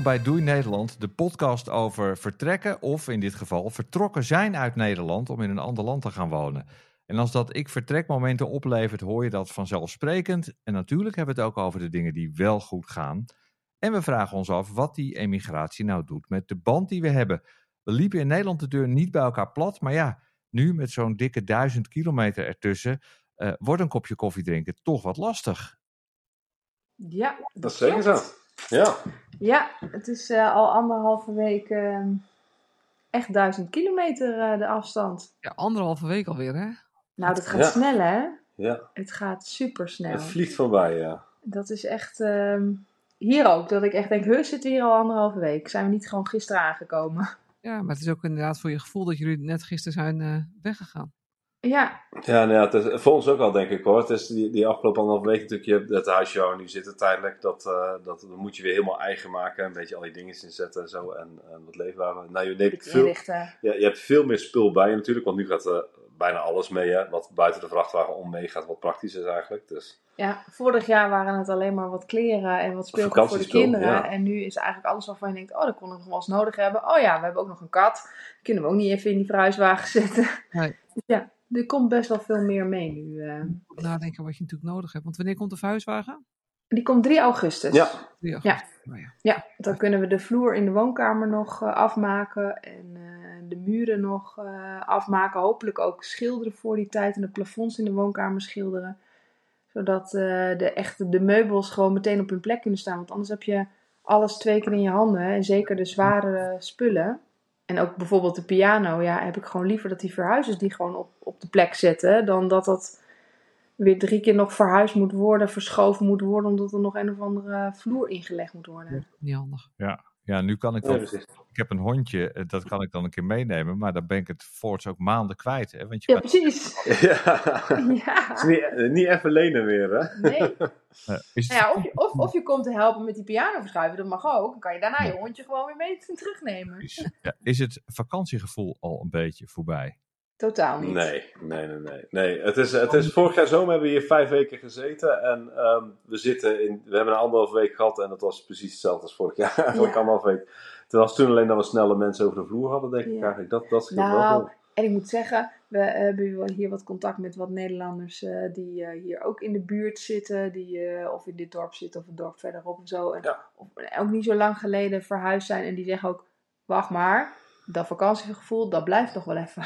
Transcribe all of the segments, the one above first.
Welkom bij Doei Nederland, de podcast over vertrekken of in dit geval vertrokken zijn uit Nederland om in een ander land te gaan wonen. En als dat ik vertrekmomenten oplevert, hoor je dat vanzelfsprekend. En natuurlijk hebben we het ook over de dingen die wel goed gaan. En we vragen ons af wat die emigratie nou doet met de band die we hebben. We liepen in Nederland de deur niet bij elkaar plat, maar ja, nu met zo'n dikke duizend kilometer ertussen, uh, wordt een kopje koffie drinken toch wat lastig. Ja, dat, dat is zeker zo. Ja. Ja, het is uh, al anderhalve week uh, echt duizend kilometer uh, de afstand. Ja, anderhalve week alweer, hè? Nou, dat gaat ja. snel, hè? Ja. Het gaat super snel. Het vliegt voorbij, ja. Dat is echt. ehm, hier ook, dat ik echt denk, heus zitten we hier al anderhalve week. Zijn we niet gewoon gisteren aangekomen? Ja, maar het is ook inderdaad voor je gevoel dat jullie net gisteren zijn uh, weggegaan. Ja. Ja, nou ja het is, voor ons ook al, denk ik hoor. Het is die, die afgelopen anderhalve week natuurlijk, je hebt dat huisje nu zitten tijdelijk, dat, uh, dat, dat moet je weer helemaal eigen maken. Een beetje al die dingen inzetten en zo. En, en wat leefbaar. Nou, je, neemt veel, ja, je hebt veel meer spul bij je natuurlijk, want nu gaat uh, bijna alles mee, hè, wat buiten de vrachtwagen om meegaat, wat praktisch is eigenlijk. Dus. Ja, vorig jaar waren het alleen maar wat kleren en wat speelgoed voor de kinderen. Ja. En nu is eigenlijk alles waarvan je denkt, oh, dat kon ik nog wel eens nodig hebben. Oh ja, we hebben ook nog een kat. Die kunnen we ook niet even in die verhuiswagen zetten. Nee. Ja, er komt best wel veel meer mee nu. Uh. Nadenken wat je natuurlijk nodig hebt. Want wanneer komt de verhuiswagen? Die komt 3 augustus. Ja. 3 augustus. Ja. Oh, ja. ja, dan kunnen we de vloer in de woonkamer nog uh, afmaken. En uh, de muren nog uh, afmaken. Hopelijk ook schilderen voor die tijd. En de plafonds in de woonkamer schilderen. Zodat de, echte, de meubels gewoon meteen op hun plek kunnen staan. Want anders heb je alles twee keer in je handen. En zeker de zware spullen. En ook bijvoorbeeld de piano. Ja, heb ik gewoon liever dat die verhuizers die gewoon op, op de plek zetten. Dan dat dat weer drie keer nog verhuisd moet worden, verschoven moet worden, omdat er nog een of andere vloer ingelegd moet worden. Niet handig. Ja, ja nu kan ik wel. Ik heb een hondje, dat kan ik dan een keer meenemen, maar dan ben ik het voorts ook maanden kwijt. Hè? Want je ja, kan... precies. Ja. ja. Het is niet, niet even lenen meer, hè? Nee. Is nou ja, of, je, of, of je komt te helpen met die piano verschuiven, dat mag ook. Dan kan je daarna je hondje gewoon weer mee terugnemen. Is, ja, is het vakantiegevoel al een beetje voorbij? Totaal niet. Nee, nee, nee. nee. nee het is, het is, vorig jaar zomer hebben we hier vijf weken gezeten. En um, we, zitten in, we hebben een anderhalf week gehad. En dat was precies hetzelfde als vorig jaar. Eigenlijk ja. anderhalf week. Het was toen alleen dat we snelle mensen over de vloer hadden, denk ik ja. eigenlijk. Dat, dat nou, wel veel. En ik moet zeggen, we hebben hier wat contact met wat Nederlanders uh, die uh, hier ook in de buurt zitten. Die uh, of in dit dorp zitten of een dorp verderop of zo. En, ja. of, ook niet zo lang geleden verhuisd zijn. En die zeggen ook, wacht maar, dat vakantiegevoel, dat blijft nog wel even.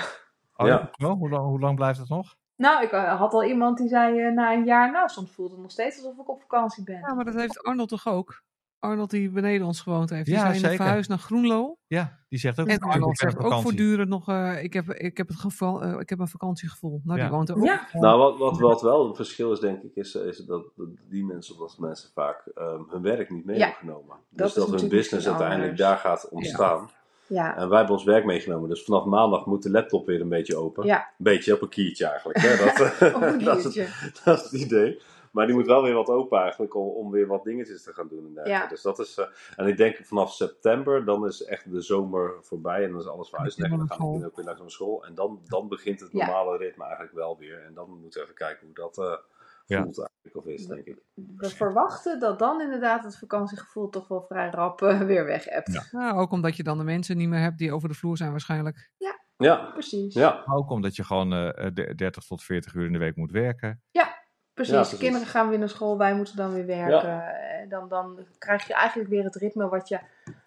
Oh, ja. Hoe, lang, hoe lang blijft het nog? Nou, ik had al iemand die zei uh, na een jaar, nou, soms voelt het nog steeds alsof ik op vakantie ben. Ja, maar dat heeft Arnold toch ook? Arnold die beneden ons gewoond heeft. Die ja, zijn zeker. verhuisd naar Groenlo. Ja, die zegt ook. En Arnold zegt ook voortdurend nog, uh, ik, heb, ik, heb het geval, uh, ik heb een vakantiegevoel. Nou, ja. die woont er ook. Ja. Nou, wat, wat, wat wel een verschil is, denk ik, is, is dat, dat die mensen, dat mensen vaak um, hun werk niet mee ja. hebben genomen. Dat dus dat hun business uiteindelijk daar gaat ontstaan. Ja. En wij hebben ons werk meegenomen. Dus vanaf maandag moet de laptop weer een beetje open. Ja. Een beetje op een kiertje eigenlijk. Hè? Dat, op een dat, is het, dat, is het, idee. Maar die moet wel weer wat open eigenlijk om, om weer wat dingetjes te gaan doen. En, ja. dus dat is, uh, en ik denk vanaf september, dan is echt de zomer voorbij. En dan is alles verhuisd. En dan gaan de kinderen ook weer naar school. En dan, dan begint het normale ja. ritme eigenlijk wel weer. En dan moeten we even kijken hoe dat... Uh, ja. voelt eigenlijk of is, denk ik. We verwachten dat dan inderdaad het vakantiegevoel toch wel vrij rap uh, weer weg hebt. Ja. ja. ook omdat je dan de mensen niet meer hebt die over de vloer zijn waarschijnlijk. Ja, ja. precies. Ja. Ook omdat je gewoon uh, 30 tot 40 uur in de week moet werken. Ja, precies. Ja, precies. Kinderen gaan weer naar school, wij moeten dan weer werken. Ja. Dan, dan krijg je eigenlijk weer het ritme wat je...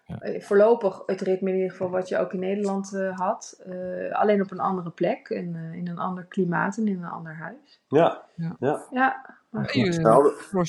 Ja. Voorlopig het ritme in ieder geval wat je ook in Nederland uh, had. Uh, alleen op een andere plek. En uh, in een ander klimaat en in een ander huis. Ja. Ja. ja. ja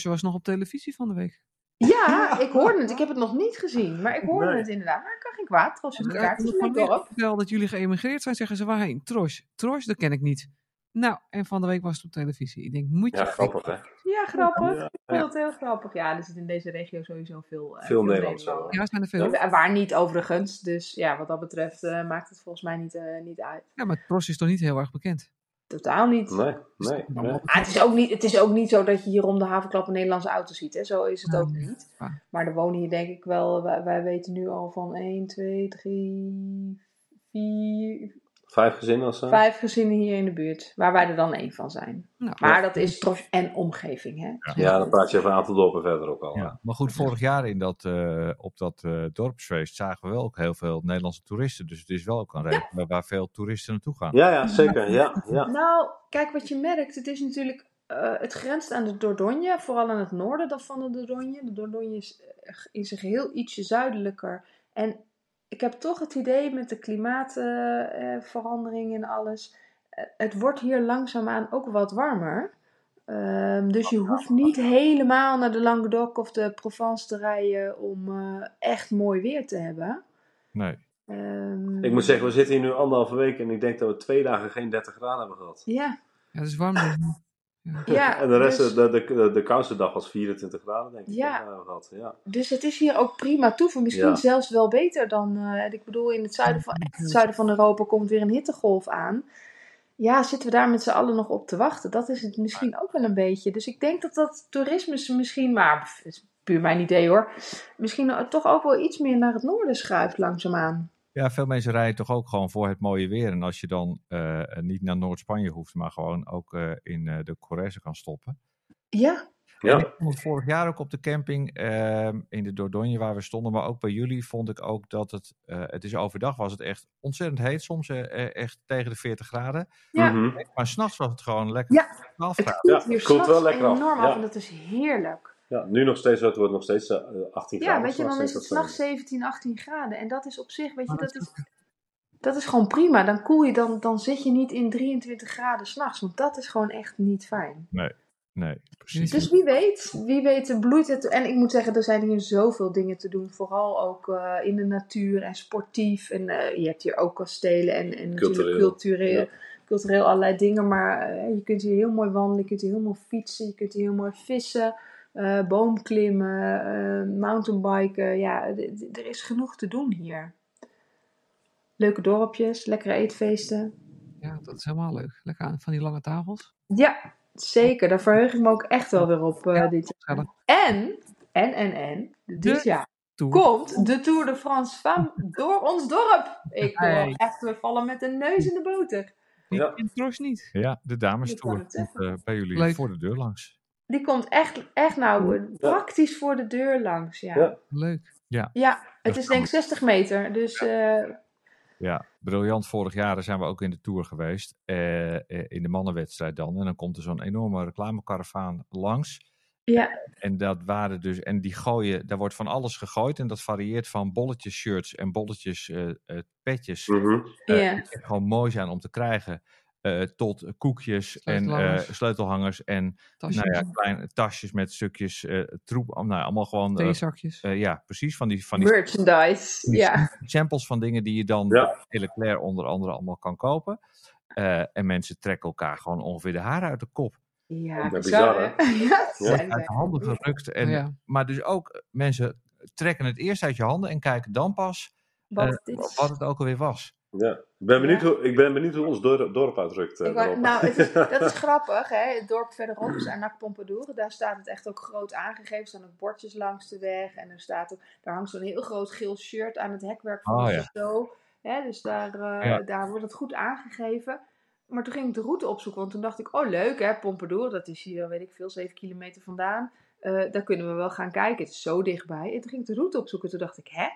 was nog op televisie van de week. Ja, ik hoorde het. Ik heb het nog niet gezien. Maar ik hoorde nee. het inderdaad. Maar ik kan geen kwaad. Tros de kaart. Het is dorp. Wel dat jullie geëmigreerd zijn, zeggen ze waarheen? Tros. Tros, dat ken ik niet. Nou, en van de week was het op televisie. Ik denk, moet je... Ja, grappig hè? Ja, grappig. Ja, ik vond het heel grappig. Ja, er zit in deze regio sowieso veel... Uh, veel, Nederlands. Ja, zijn er veel. Ja, waar niet overigens. Dus ja, wat dat betreft uh, maakt het volgens mij niet, uh, niet uit. Ja, maar Tros is toch niet heel erg bekend? Totaal niet. Nee, nee. nee. Ah, het, is ook niet het is ook niet zo dat je hier om de havenklap een Nederlandse auto ziet. Hè? Zo is het ook niet. Maar er wonen hier denk ik wel... Wij, wij weten nu al van 1, 2, 3, 4... Vijf gezinnen of zo? Vijf gezinnen hier in de buurt, waar wij er dan één van zijn. Nou, Maar dat is Tros en omgeving, hè? Ja, dan praat je over een aantal dorpen verder ook al. Ja, maar goed, vorig jaar in dat, eh, op dat eh, dorpsfeest zagen we wel ook heel veel Nederlandse toeristen. Dus het is wel ook een reden waar- waar veel toeristen naartoe gaan. Ja, ja, zeker. Ja, ja. Nou, kijk wat je merkt. Het is natuurlijk, eh, het grenst aan de Dordogne, vooral aan het noorden dan van de Dordogne. De Dordogne is in zijn geheel ietsje zuidelijker. En ik heb toch het idee met de klimaatverandering en alles. eh, het wordt hier langzaamaan ook wat warmer. Ehm, dus je hoeft niet helemaal naar de Languedoc of de Provence te rijden om eh, echt mooi weer te hebben. Nee. Ehm, Ik moet zeggen, we zitten hier nu anderhalve week en ik denk dat we twee dagen geen 30 graden hebben gehad. Ja, ja, het is warm. Ja. en de rest, dus- de, de, de, de koudste dag was 24 graden, denk ik. Ja. Ja. Dus het is hier ook prima toeven. Misschien Ja. zelfs wel beter dan. eh, ik bedoel, in het zuiden van, echt het zuiden van Europa komt weer een hittegolf aan. Ja, zitten we daar met z'n allen nog op te wachten? Dat is het misschien ook wel een beetje. Dus ik denk dat dat toerisme misschien, maar is puur mijn idee hoor. Misschien toch ook wel iets meer naar het noorden schuift langzaamaan. Ja, veel mensen rijden toch ook gewoon voor het mooie weer. En als je dan eh, niet naar Noord-Spanje hoeft, maar gewoon ook eh, in eh, de Corrèze kan stoppen. Ja, En ik Ja. vond het vorig jaar ook op de camping ehm, in de Dordogne waar we stonden, maar ook bij jullie vond ik ook dat het, eh, het is overdag was het echt ontzettend heet, soms eh, eh, echt tegen de 40 graden. Ja. Mhm. Maar s'nachts was het gewoon lekker Ja, 12 het koelt Ja, hier het koelt wel lekker af, enorm af ja. en dat is heerlijk. Ja, nu nog steeds, het wordt nog steeds eh, 18 graden. Ja, weet je, dan is het s'nachts 17, 18 graden. En dat is op zich, weet je, dat is, dat is gewoon prima. Dan koel je, dan, dan zit je niet in 23 graden s'nachts. Want dat is gewoon echt niet fijn. Nee, precies. Dus wie weet, wie weet eh, bloeit het. En ik moet zeggen, er zijn hier zoveel dingen te doen. Vooral ook eh, in de natuur en sportief. En eh, je hebt hier ook kastelen en, en natuurlijk Cultureel. cultureel, Ja. cultureel allerlei dingen. Maar eh, je kunt hier heel mooi wandelen, je kunt hier heel mooi fietsen, je kunt hier heel mooi vissen. Eh, boomklimmen, eh, mountainbiken. Ja, er is genoeg te doen hier. Leuke dorpjes, lekkere eetfeesten. Ja, dat is helemaal leuk. Lekker aan van die lange tafels. Ja, zeker. Daar verheug ik me ook echt wel weer op eh, Ja, dit jaar. En, en, en, en, dit jaar Tour. komt de Tour de France van door ons dorp. Ik hoor Hey. echt, we vallen met de neus in de boter. Ja. in niet. Ja, de dames tour komt eh, bij jullie Leuk. voor de deur langs. Die komt echt, echt nou praktisch voor de deur langs. Ja, Ja. Leuk. ja het is denk ik 60 meter. Dus eh, Ja, briljant. Vorig jaar zijn we ook in de Tour geweest. eh, eh, in de mannenwedstrijd dan. En dan komt er zo'n enorme reclamekaravaan langs. ja, En dat waren dus, en die gooien, daar wordt van alles gegooid. En dat varieert van bolletjes shirts en bolletjes eh, eh, petjes. Ja. die echt gewoon mooi zijn om te krijgen. Eh, tot koekjes en eh, Sleutelhangers. en Tasjes, nou ja, kleine tasjes met stukjes eh, troep. Nou, allemaal gewoon. eh, theezakjes. eh, ja, precies. Van die, van die Merchandise. Ja, samples van dingen die je dan Ja. bij Leclerc onder andere allemaal kan kopen. Eh, en mensen trekken elkaar gewoon ongeveer de haren uit de kop. ja, Dat is bizar, hè? Ja, Uit de handen gerukt. En, Oh ja. Maar dus ook mensen trekken het eerst uit je handen en kijken dan pas Wat het is. wat het ook alweer was. Ja. Ik, ben benieuwd Ja. hoe, ik ben benieuwd hoe ons dorp, dorp uitdrukt. eh, wou- nou, het is, dat is grappig, hè? Het dorp verderop is Arnac Pompadour. Daar staat het echt ook groot aangegeven. Er staan ook bordjes langs de weg. En er, staat ook, daar hangt zo'n heel groot geel shirt aan het hekwerk van Oh, de ja. Hè, dus daar, eh, Ja. daar wordt het goed aangegeven. Maar toen ging ik de route opzoeken. Want toen dacht ik, oh leuk hè, Pompadour. Dat is hier, weet ik veel, 7 kilometer vandaan. Eh, daar kunnen we wel gaan kijken. Het is zo dichtbij. En toen ging ik de route opzoeken. Toen dacht ik, hè?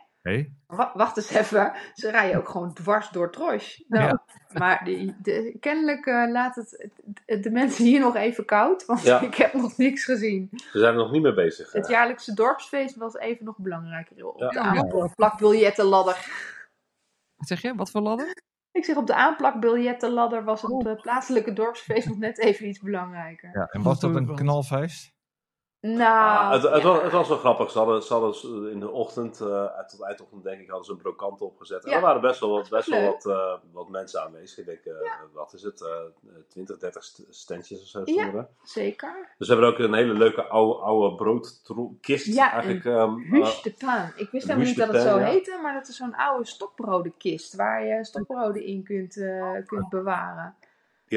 Wa- Wacht eens even, ze rijden ook gewoon dwars door Troyes. Nou, Ja. Maar die, de, kennelijk eh, laat het, de mensen hier nog even koud, want Ja. ik heb nog niks gezien. Ze zijn er nog niet mee bezig. Het jaarlijkse dorpsfeest was even nog belangrijker op Ja. de aanplakbiljettenladder. Wat zeg je? Wat voor ladder? Ik zeg op de aanplakbiljettenladder was het Oh. eh, plaatselijke dorpsfeest nog net even iets belangrijker. Ja, en was dat een knalfeest? Nou, Ah, het, het, ja. was, het was wel grappig. Ze hadden, ze hadden in de ochtend, eh, tot eindochtend denk ik, hadden ze een brokante opgezet. En er waren best wel, wat- best wel wat, eh, wat mensen aanwezig. Ik denk, eh, wat is het, eh 20, 30 st- standjes of zo Ja. stonden er. zeker. Dus we hebben ook een hele leuke oude, oude broodkist Ja, eigenlijk. eh, de pain. Ik wist helemaal niet dat het zo heette, maar dat is zo'n oude stokbrodenkist waar je stokbroden in kunt, eh, kunt bewaren.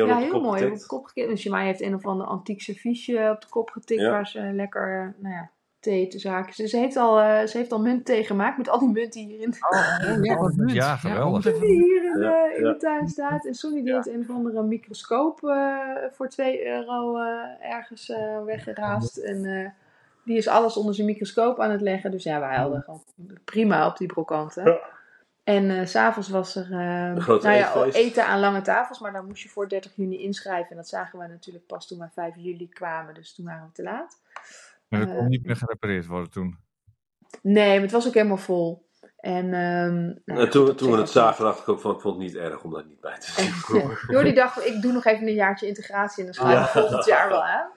Ja, hadden op de heel kop mooi. Op de kop getikt. Dus je mij heeft een of ander antiek serviesje op de kop getikt Ja. waar ze lekker, eh, nou ja, thee te zaken. Dus ze heeft al, eh, ze heeft al munt thee gemaakt met al die munt die hier in, Oh, ja, munt. Ja, geweldig. die hier in, Ja, de, in ja. de tuin staat. En Sonny die Ja. heeft een of andere microscoop eh, voor 2 euro eh, ergens eh, weggeraast. En eh, die is alles onder zijn microscoop aan het leggen. Dus ja, wij hadden gewoon prima op die brokanten. En eh, s s'avonds was er eh, groot nou ja, eten aan lange tafels. Maar daar moest je voor 30 juni inschrijven. En dat zagen wij natuurlijk pas toen wij 5 juli kwamen. Dus toen waren we te laat. Maar dat Eh, kon niet meer gerepareerd worden toen. Nee, maar het was ook helemaal vol. En, ehm, nou En toen, toen we het zagen, dacht ik ook van, ik vond het niet erg om daar niet bij te zien. Jordi dacht, ik doe nog even een jaartje integratie en dan sluit ik Ja. volgend jaar wel aan.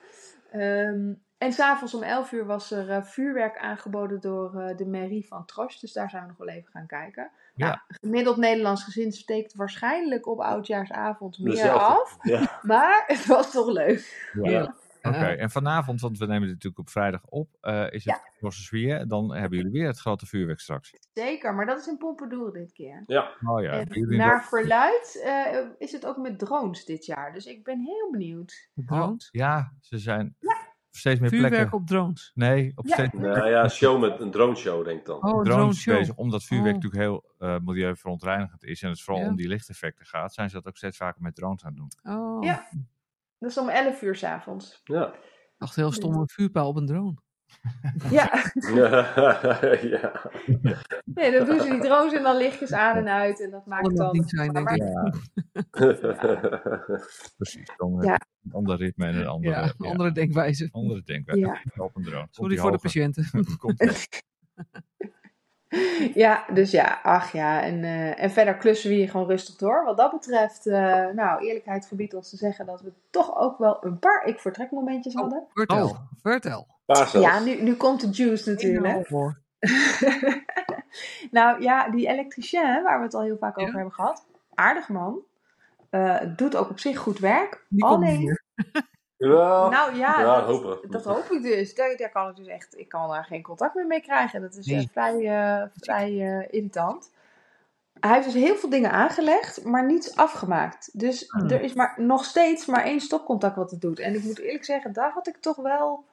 Ehm, en s'avonds om 11 uur was er eh, vuurwerk aangeboden door eh, de mairie van Trosch. Dus daar zijn we nog wel even gaan kijken. Ja. Nou, gemiddeld Nederlands gezin steekt waarschijnlijk op oudjaarsavond meer Dezelfde. af. Ja. Maar het was toch leuk. Ja. Oké, en vanavond, want we nemen dit natuurlijk op vrijdag op, eh, is het Sfeer. Dan hebben jullie weer het grote vuurwerk straks. Zeker, maar dat is in Pompadour dit keer. Ja. Oh ja, En naar verluid eh, is het ook met drones dit jaar. Dus ik ben heel benieuwd. Drones. Ja, ze zijn steeds meer Vuurwerk plekken. op drones. Nee, op Ja. steeds meer Nou ja, show met een drone show, denk ik dan. Oh, drone show. bezig. Omdat vuurwerk Oh. natuurlijk heel eh milieuverontreinigend is en het vooral Ja. om die lichteffecten gaat, zijn ze dat ook steeds vaker met drones aan het doen. Oh, Ja. Dat is om 11 uur s'avonds. Ja. dacht heel stom een vuurpijl op een drone. Ja, ja. nee, dan doen ze die drones en dan lichtjes aan en uit. En dat maakt het dan... niet zijn, denk ik. Precies, dan Ja. een ander ritme en een andere, Ja, ja, een andere denkwijze. andere denkwijze. Ja. Op een drone. Sorry voor de patiënten. Komt Ja, dus ja, ach ja. En, eh, en verder klussen we hier gewoon rustig door. Wat dat betreft, eh, nou, eerlijkheid gebiedt ons te zeggen dat we toch ook wel een paar ik-vertrekmomentjes Oh. hadden. Vertel, Oh. vertel. Ja, nu, nu komt de juice natuurlijk. Voor. nou ja, die elektricien, waar we het al heel vaak over hebben gehad. Aardig man. Eh, doet ook op zich goed werk. Die Alleen, nou ja, Ja, dat, hopen. dat hoop ik dus. Daar, daar kan ik dus echt, ik kan daar geen contact meer mee krijgen. Dat is Nee. vrij, eh, vrij eh, irritant. Hij heeft dus heel veel dingen aangelegd, maar niets afgemaakt. Dus Hmm. er is maar, nog steeds maar één stopcontact wat het doet. En ik moet eerlijk zeggen, daar had ik toch wel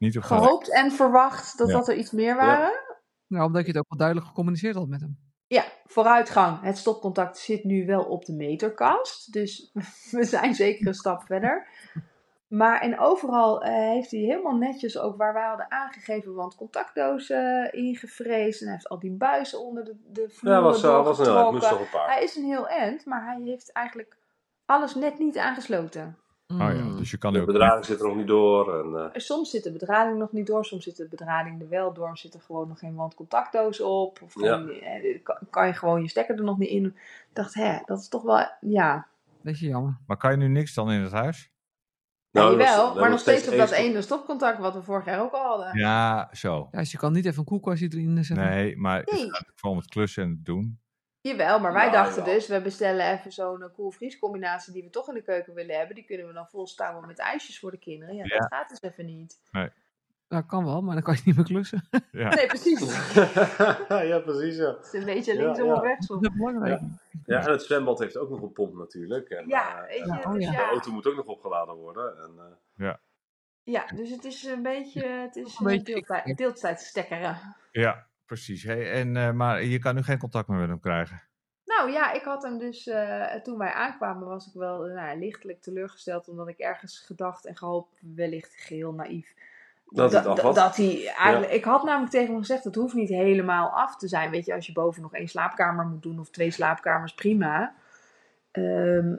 Niet op gehoopt en verwacht dat Ja. dat er iets meer waren. Nou, omdat je het ook wel duidelijk gecommuniceerd had met hem. Ja, vooruitgang. Het stopcontact zit nu wel op de meterkast. Dus we zijn zeker een stap verder. Maar en overal eh, heeft hij helemaal netjes ook waar wij hadden aangegeven, want contactdozen eh, ingevreesd. En hij heeft al die buizen onder de, de vloer Ja, was, uh, was een moest doorgetrokken. nog een paar. Hij is een heel end, maar hij heeft eigenlijk alles net niet aangesloten. Oh ja, Mm. dus je kan De ook bedrading zit er nog niet door. En, eh, Soms zit de bedrading nog niet door, soms zit de bedrading er wel door, zit er gewoon nog geen wandcontactdoos op. Of Ja. gewoon, eh, kan, kan je gewoon je stekker er nog niet in. Ik dacht, hè, dat is toch wel, ja. Beetje jammer. Maar kan je nu niks dan in het huis? nou, nee, dat is- wel, dat maar nog steeds op dat ene stopcontact wat we vorig jaar ook al hadden. Ja, zo. Ja, dus je kan niet even een koelkastje erin zetten. Nee, maar Nee. het gaat vooral met klussen en het doen. Jawel, maar wij Nou, dachten dus, we bestellen even zo'n eh, koel-vries combinatie die we toch in de keuken willen hebben. Die kunnen we dan vol stouwen met ijsjes voor de kinderen. Ja, Ja. dat gaat dus even niet. Dat kan wel, maar dan kan je niet meer klussen. Ja. Nee, precies. ja, precies. Ja. Het is een beetje Ja, linksom ja. of rechtsom. Dat is belangrijk. ja, en het zwembad heeft ook nog een pomp natuurlijk. En, Ja, eh, weet je, en oh dus ja. De ja. auto moet ook nog opgeladen worden. En, eh, Ja, dus het is een beetje, het is Een een beetje deeltijd, deeltijdstekkeren. Ja, precies. Hey, en, eh, maar je kan nu geen contact meer met hem krijgen. Nou ja, ik had hem dus, eh, toen wij aankwamen was ik wel eh, nou, lichtelijk teleurgesteld. Omdat ik ergens gedacht en gehoopt, wellicht geheel naïef. Dat da- da- dat hij eigenlijk, Ik had namelijk tegen hem gezegd, het hoeft niet helemaal af te zijn. Weet je, als je boven nog één slaapkamer moet doen of twee slaapkamers, prima. Ehm,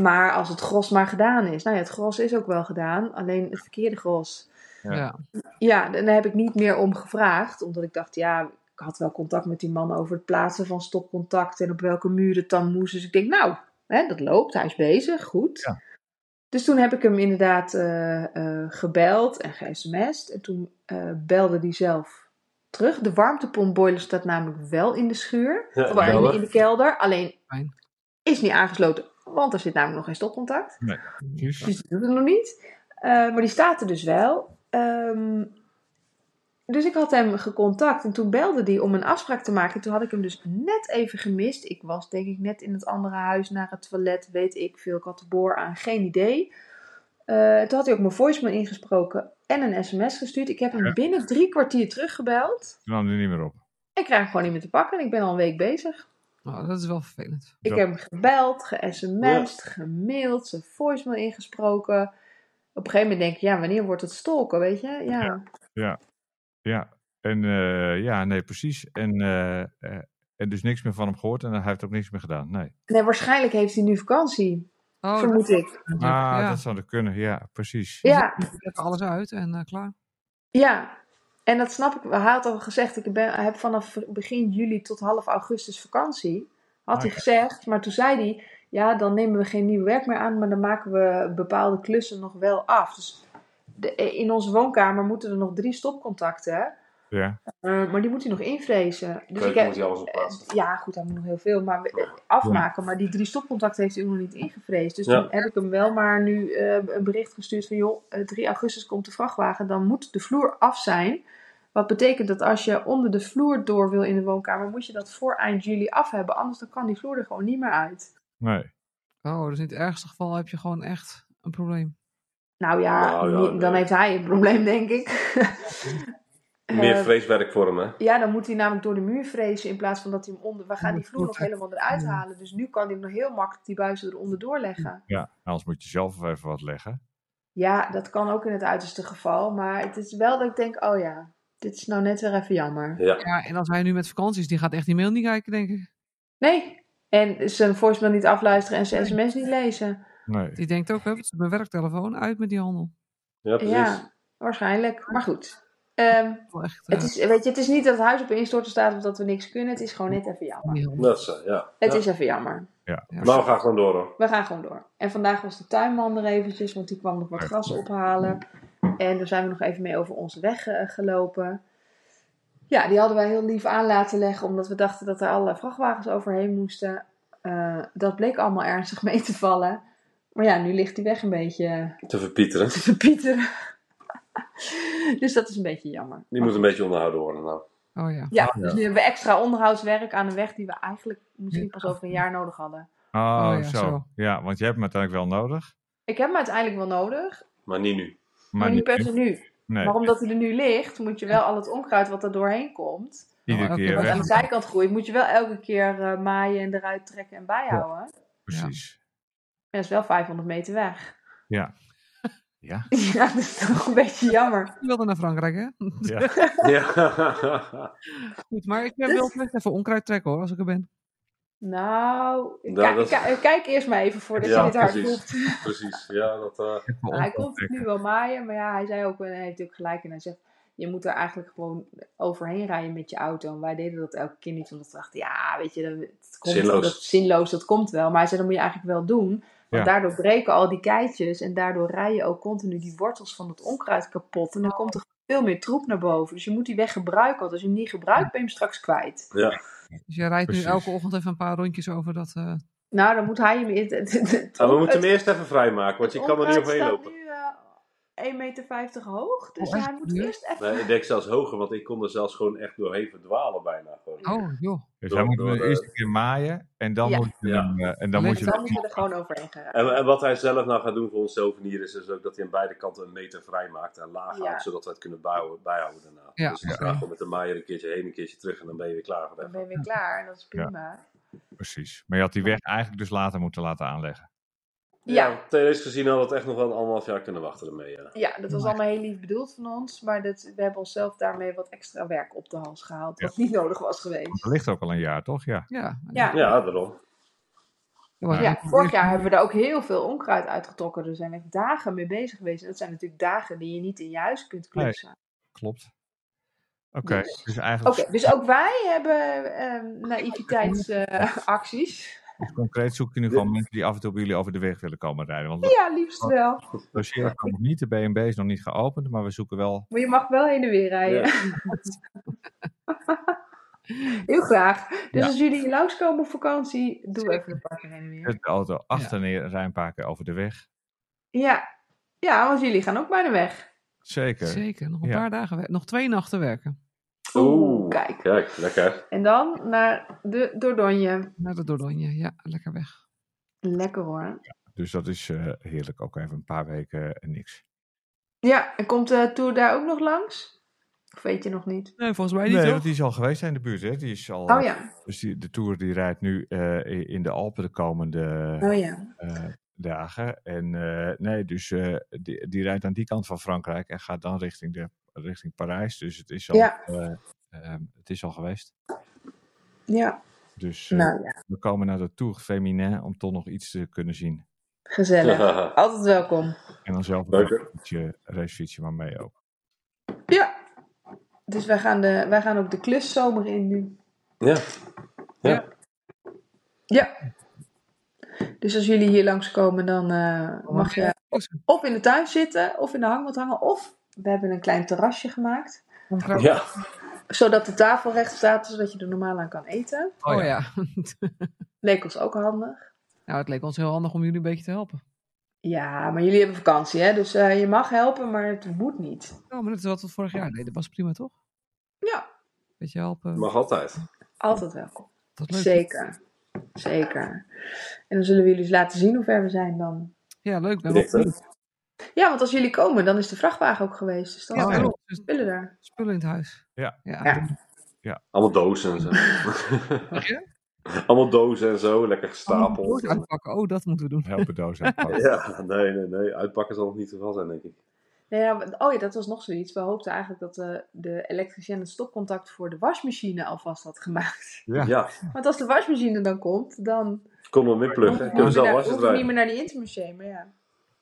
maar als het gros maar gedaan is. Nou ja, het gros is ook wel gedaan, alleen het verkeerde gros. Ja. Ja. En daar heb ik niet meer om gevraagd. Omdat ik dacht, ja, ik had wel contact met die man over het plaatsen van stopcontact en op welke muur het dan moest. Dus ik denk, nou, hè, dat loopt, hij is bezig, goed. Ja. Dus toen heb ik hem inderdaad eh, eh, gebeld en ge-sms'd. En toen eh, belde hij zelf terug. De warmtepompboiler staat namelijk wel in de schuur. Ja, of in, in de kelder. Alleen Fijn. is niet aangesloten, want er zit namelijk nog geen stopcontact. Dus, Dus die doet het nog niet. Eh, maar die staat er dus wel. Ehm, dus ik had hem gecontact en toen belde hij om een afspraak te maken. Toen had ik hem dus net even gemist. Ik was denk ik net in het andere huis naar het toilet, weet ik veel. Ik had de boor aan, geen idee. Eh, toen had hij ook mijn voicemail ingesproken. en een sms gestuurd. Ik heb hem binnen drie kwartier teruggebeld. Toen nam hij niet meer op. Ik krijg hem gewoon niet meer te pakken en ik ben al een week bezig. Oh, dat is wel vervelend. Ik Ja. heb hem gebeld, ge-sms'd, gemaild, zijn voicemail ingesproken. Op een gegeven moment denk ik, ja, wanneer wordt het stalken, weet je? Ja. Ja, en eh, ja, nee, precies. En, eh, eh, en dus niks meer van hem gehoord en hij heeft ook niks meer gedaan. Nee. Nee, waarschijnlijk heeft hij nu vakantie, Oh, vermoed ik. Ah, ja. dat zou er kunnen. Ja, precies. Ja, Even alles uit en eh, klaar. ja. En dat snap ik. Hij had al gezegd, ik ben, heb vanaf begin juli tot half augustus vakantie. Had hij Ah, ja. gezegd, maar toen zei hij, ja, dan nemen we geen nieuw werk meer aan, maar dan maken we bepaalde klussen nog wel af. Dus de, in onze woonkamer moeten er nog drie stopcontacten, hè? Ja, Eh, maar die moet hij nog invrezen. Dus ik Keuken heb, moet hij alles op plaatsen. eh, ja, goed, hij moet nog heel veel maar we- eh, afmaken. Maar die drie stopcontacten heeft hij nog niet ingevreesd. Dus Ja. toen heb ik hem wel maar nu eh, een bericht gestuurd van... joh, eh, 3 augustus komt de vrachtwagen, dan moet de vloer af zijn. Wat betekent dat als je onder de vloer door wil in de woonkamer... moet je dat voor eind juli af hebben. Anders dan kan die vloer er gewoon niet meer uit. Nee. Oh, dus in het ergste geval heb je gewoon echt een probleem. Nou ja, Nou ja, dan nee. heeft hij een probleem, denk ik. Meer Eh, vreeswerk voor hem, hè? Ja, dan moet hij namelijk door de muur vrezen in plaats van dat hij hem onder... We gaan die vloer nog helemaal eruit halen. Dus nu kan hij hem nog heel makkelijk die buizen eronder doorleggen. Ja, anders moet je zelf even wat leggen. Ja, dat kan ook in het uiterste geval. Maar het is wel dat ik denk, oh ja, dit is nou net weer even jammer. Ja. Ja, en als hij nu met vakantie is, die gaat echt die mail niet kijken, denk ik. Nee. En zijn voicemail niet afluisteren en zijn sms niet lezen. Nee. Die denkt ook, het is mijn werktelefoon, uit met die handel. Ja, precies. Ja, waarschijnlijk. Maar goed. Ehm, echt, het, eh, is, weet je, het is niet dat het huis op instorten staat of dat we niks kunnen. Het is gewoon net even jammer. Dat is, eh, ja. Het ja. is even jammer. Ja. Maar we gaan gewoon door, hoor. We gaan gewoon door. En vandaag was de tuinman er eventjes, want die kwam nog wat gras ophalen. En daar zijn we nog even mee over onze weg eh, gelopen. Ja, die hadden wij heel lief aan laten leggen, omdat we dachten dat er alle vrachtwagens overheen moesten. Eh, dat bleek allemaal ernstig mee te vallen. Maar ja, nu ligt die weg een beetje Te verpieteren. te verpieteren. dus dat is een beetje jammer. Die moet een beetje onderhouden worden, nou. Oh ja. Ja, dus nu hebben we extra onderhoudswerk aan een weg die we eigenlijk misschien pas over een jaar nodig hadden. Oh, Oh ja, zo. zo. Ja, want je hebt hem uiteindelijk wel nodig. Ik heb hem uiteindelijk wel nodig, Maar niet nu. maar, niet per se nu. Nee, Maar omdat hij er nu ligt, moet je wel al het onkruid wat er doorheen komt, iedere Oh, keer wat aan de zijkant groeit, moet je wel elke keer eh, maaien en eruit trekken en bijhouden. Precies. En dat is wel 500 meter weg. Ja. Ja. Ja, dat is toch een beetje jammer. Je wilde naar Frankrijk, hè? Ja. Ja. Goed, maar ik eh, wil best even onkruid trekken, hoor, als ik er ben. Nou, kijk, dat- kijk- kijk eerst maar even voordat Ja, je dit hard precies. voelt. precies. Ja, dat... eh, Nou, hij komt het nu wel maaien, maar ja, hij zei ook, en hij heeft ook gelijk en hij zegt, je moet er eigenlijk gewoon overheen rijden met je auto. En wij deden dat elke keer niet, omdat we dachten, ja, weet je, dat, het komt, Zinloos. Dat, zinloos, dat komt wel. Maar hij zei, dat moet je eigenlijk wel doen, want Ja. daardoor breken al die keitjes en daardoor rij je ook continu die wortels van het onkruid kapot. En dan komt er veel meer troep naar boven. Dus je moet die weg gebruiken, want als je hem niet gebruikt, ben je hem straks kwijt. ja. Dus je rijdt Precies. nu elke ochtend even een paar rondjes over dat... eh, Nou, dan moet hij hem... Het, het, het, het- Nou, we moeten hem eerst even vrijmaken, want je kan er niet overheen lopen. nu 1,50 meter hoog, dus Oh, hij moet eerst even... Nee, ik denk zelfs hoger, want ik kon er zelfs gewoon echt doorheen verdwalen bijna. Gewoon. Oh, joh. Dus Door- hij moet door eerst een keer maaien en dan Ja. moet je Ja. hem, eh, en dan moet je Dan hem- moet je er gewoon overheen gaan. En, en wat hij zelf nou gaat doen voor ons zelfnier is dus ook dat hij aan beide kanten een meter vrij maakt en laag Ja. houdt, zodat we het kunnen bijhouden, bijhouden daarna. Ja. Dus we Ja. gaan gewoon met de maaier een keertje heen, een keertje terug en dan ben je weer klaar. Dan ben je weer klaar en dat is prima. Precies. Maar je had die weg eigenlijk dus later moeten laten aanleggen. Ja. Ja, theoretisch gezien hadden we het echt nog wel een anderhalf jaar kunnen wachten ermee. Ja. Ja, dat was allemaal heel lief bedoeld van ons. Maar dat, we hebben onszelf daarmee wat extra werk op de hals gehaald. Wat niet nodig was geweest. Dat ligt ook al een jaar, toch? Ja. Ja. Ja. ja, daarom. Ja, vorig jaar hebben we er ook heel veel onkruid uitgetrokken. Daar zijn we echt dagen mee bezig geweest. En dat zijn natuurlijk dagen die je niet in je huis kunt klussen. Klopt. Oké, Dus- dus Oké, eigenlijk dus ook wij hebben ehm naïviteitsacties. dus concreet zoek je nu gewoon mensen die af en toe bij jullie over de weg willen komen rijden. Want ja, liefst wel. het logeren kan nog niet, de BNB is nog niet geopend, maar we zoeken wel... Maar je mag wel heen en weer rijden. Ja. Heel graag. Dus Ja. als jullie hier langskomen op vakantie, doe even een paar keer heen en weer. De auto achter neer en rij een paar keer over de weg. Ja. ja, want jullie gaan ook bijna weg. Zeker. Zeker, nog een Ja. paar dagen werken. Nog twee nachten werken. Oeh, Kijk. Kijk, lekker. En dan naar de Dordogne. Naar de Dordogne. Ja, lekker weg. Lekker hoor. Dus dat is eh, heerlijk. Ook even een paar weken en niks. Ja, en komt de Tour daar ook nog langs? Of weet je nog niet? Nee, volgens mij niet, Nee, toch? want die is al geweest in de buurt. Hè? Die is al, Oh ja, Dus die, de Tour die rijdt nu eh, in de Alpen de komende oh ja. eh, dagen. En eh, nee, dus eh, die, die rijdt aan die kant van Frankrijk en gaat dan richting, de, richting Parijs. Dus het is al, Ja. Eh, ehm, het is al geweest. Ja, Dus eh, nou ja, we komen naar de Tour Féminin om toch nog iets te kunnen zien. gezellig. Altijd welkom. En dan zelf een racefietsje, racefietsje maar mee ook. Ja, dus wij gaan, de, wij gaan ook de kluszomer in nu. Ja. Ja. Ja. Dus als jullie hier langskomen, dan eh, mag je of in de tuin zitten, of in de hangmat hangen, of we hebben een klein terrasje gemaakt. Ja. Zodat de tafel recht staat, zodat je er normaal aan kan eten. Oh ja. Leek ons ook handig. nou, het leek ons heel handig om jullie een beetje te helpen. Ja, maar jullie hebben vakantie, hè? Dus eh, je mag helpen, maar het moet niet. Oh, maar dat is wat we vorig jaar deden. Dat was prima, toch? Ja, Beetje helpen. Mag altijd. altijd welkom. Dat leuk. Zeker. Zeker. En dan zullen we jullie eens laten zien hoe ver we zijn dan. Ja, leuk. Ben benieuwd. Ja, want als jullie komen, dan is de vrachtwagen ook geweest. Dus dan Ja, we spullen daar. spullen in het huis. Ja. Ja. Ja. Allemaal dozen en zo. Allemaal dozen en zo, lekker gestapeld. dozen uitpakken. Oh, dat moeten we doen. Helpen doos uitpakken. Ja, nee, nee, nee. Uitpakken zal nog niet te veel zijn, denk ik. Nou ja, oh ja, dat was nog zoiets. We hoopten eigenlijk dat de, de elektricien het stopcontact voor de wasmachine alvast had gemaakt. Ja. Ja, Want als de wasmachine dan komt, dan kon hem inpluggen. Kunnen we we zelf hoeven we niet draaien. meer naar die intermarché. Maar ja.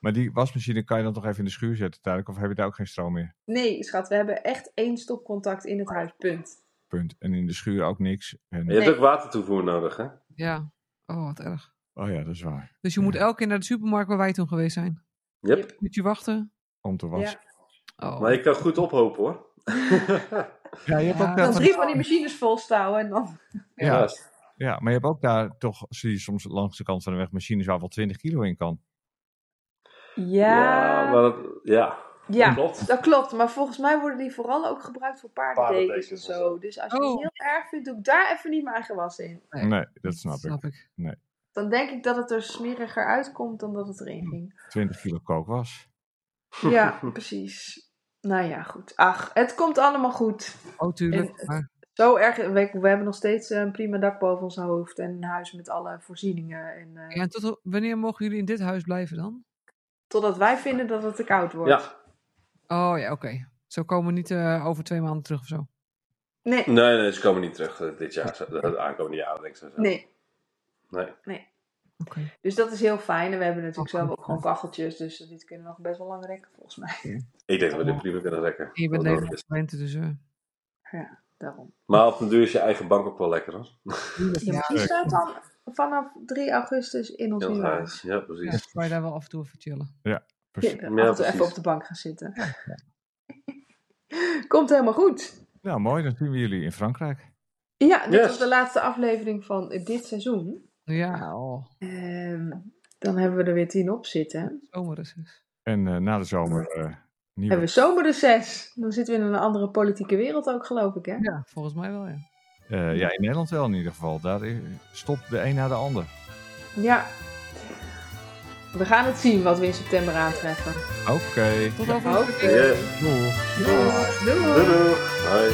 Maar die wasmachine kan je dan toch even in de schuur zetten tijdelijk? Of heb je daar ook geen stroom meer? Nee, schat, we hebben echt één stopcontact in het huis. Punt. Punt. En in de schuur ook niks. En... Je hebt Nee. ook watertoevoer nodig, hè? Ja. Oh, wat erg. Oh ja, dat is waar. Dus je moet elke keer naar de supermarkt waar wij toen geweest zijn. Yep. Moet je wachten? Om te wassen. Oh. Maar je kan goed ophopen, hoor. Ja, je hebt Ja. ook Dan van- drie van die machines volstouwen en dan... Ja. Ja. Ja, maar je hebt ook daar toch, zie je soms langs de kant van de weg machines waar wel 20 kilo in kan. Ja, maar dat, ja. ja, klopt. dat klopt. Maar volgens mij worden die vooral ook gebruikt voor paardendekens en zo. zo. Dus als je het Oh. heel erg vindt, doe ik daar even niet mijn eigen was in. Nee, Nee, dat snap ik. snap ik. Dan denk ik dat het er smeriger uitkomt dan dat het erin ging. 20 kilo kookwas. Ja, precies. Nou ja, goed. Ach, het komt allemaal goed. Oh, tuurlijk. En- Maar, Zo erg. We, we hebben nog steeds een prima dak boven ons hoofd. En een huis met alle voorzieningen. En, eh, ja, en tot, wanneer mogen jullie in dit huis blijven dan? Totdat wij vinden dat het te koud wordt. Ja. Oh ja, oké. Zo komen we niet eh, over twee maanden terug of zo. Nee, Nee, nee, ze komen niet terug eh, dit jaar. Het aankomende jaar, denk ik zo. nee. Nee. Oké. Dus dat is heel fijn. En we hebben natuurlijk Oh, zelf ook gewoon kacheltjes. Dus dit kunnen we nog best wel lang rekken, volgens mij. Ik denk dat we dit prima kunnen rekken. En je bent gewend, dus... eh, Ja, daarom. Maar op den duur is je eigen bank ook wel lekker, hoor. Ja, die staat dan vanaf 3 augustus in ons nieuwe huis. huis. Ja, ja, precies. waar je daar wel af en toe even chillen. Precies. Ja, Ja, af en toe even op de bank gaan zitten. Komt helemaal goed. Nou, mooi. Dan zien we jullie in Frankrijk. Ja, dit Yes. was de laatste aflevering van dit seizoen. Ja, oh, Ehm, dan hebben we er weer tien op zitten. zomerreces. En eh, na de zomer eh nieuwe. Hebben we zomerreces. Dan zitten we in een andere politieke wereld ook, geloof ik, hè? Ja, volgens mij wel, ja. Eh, ja, in Nederland wel in ieder geval. Daar stopt de een na de ander. Ja. We gaan het zien wat we in september aantreffen. Oké. Tot over een Oké. Yes. Doeg. Doei. Doei, doei. Hoi.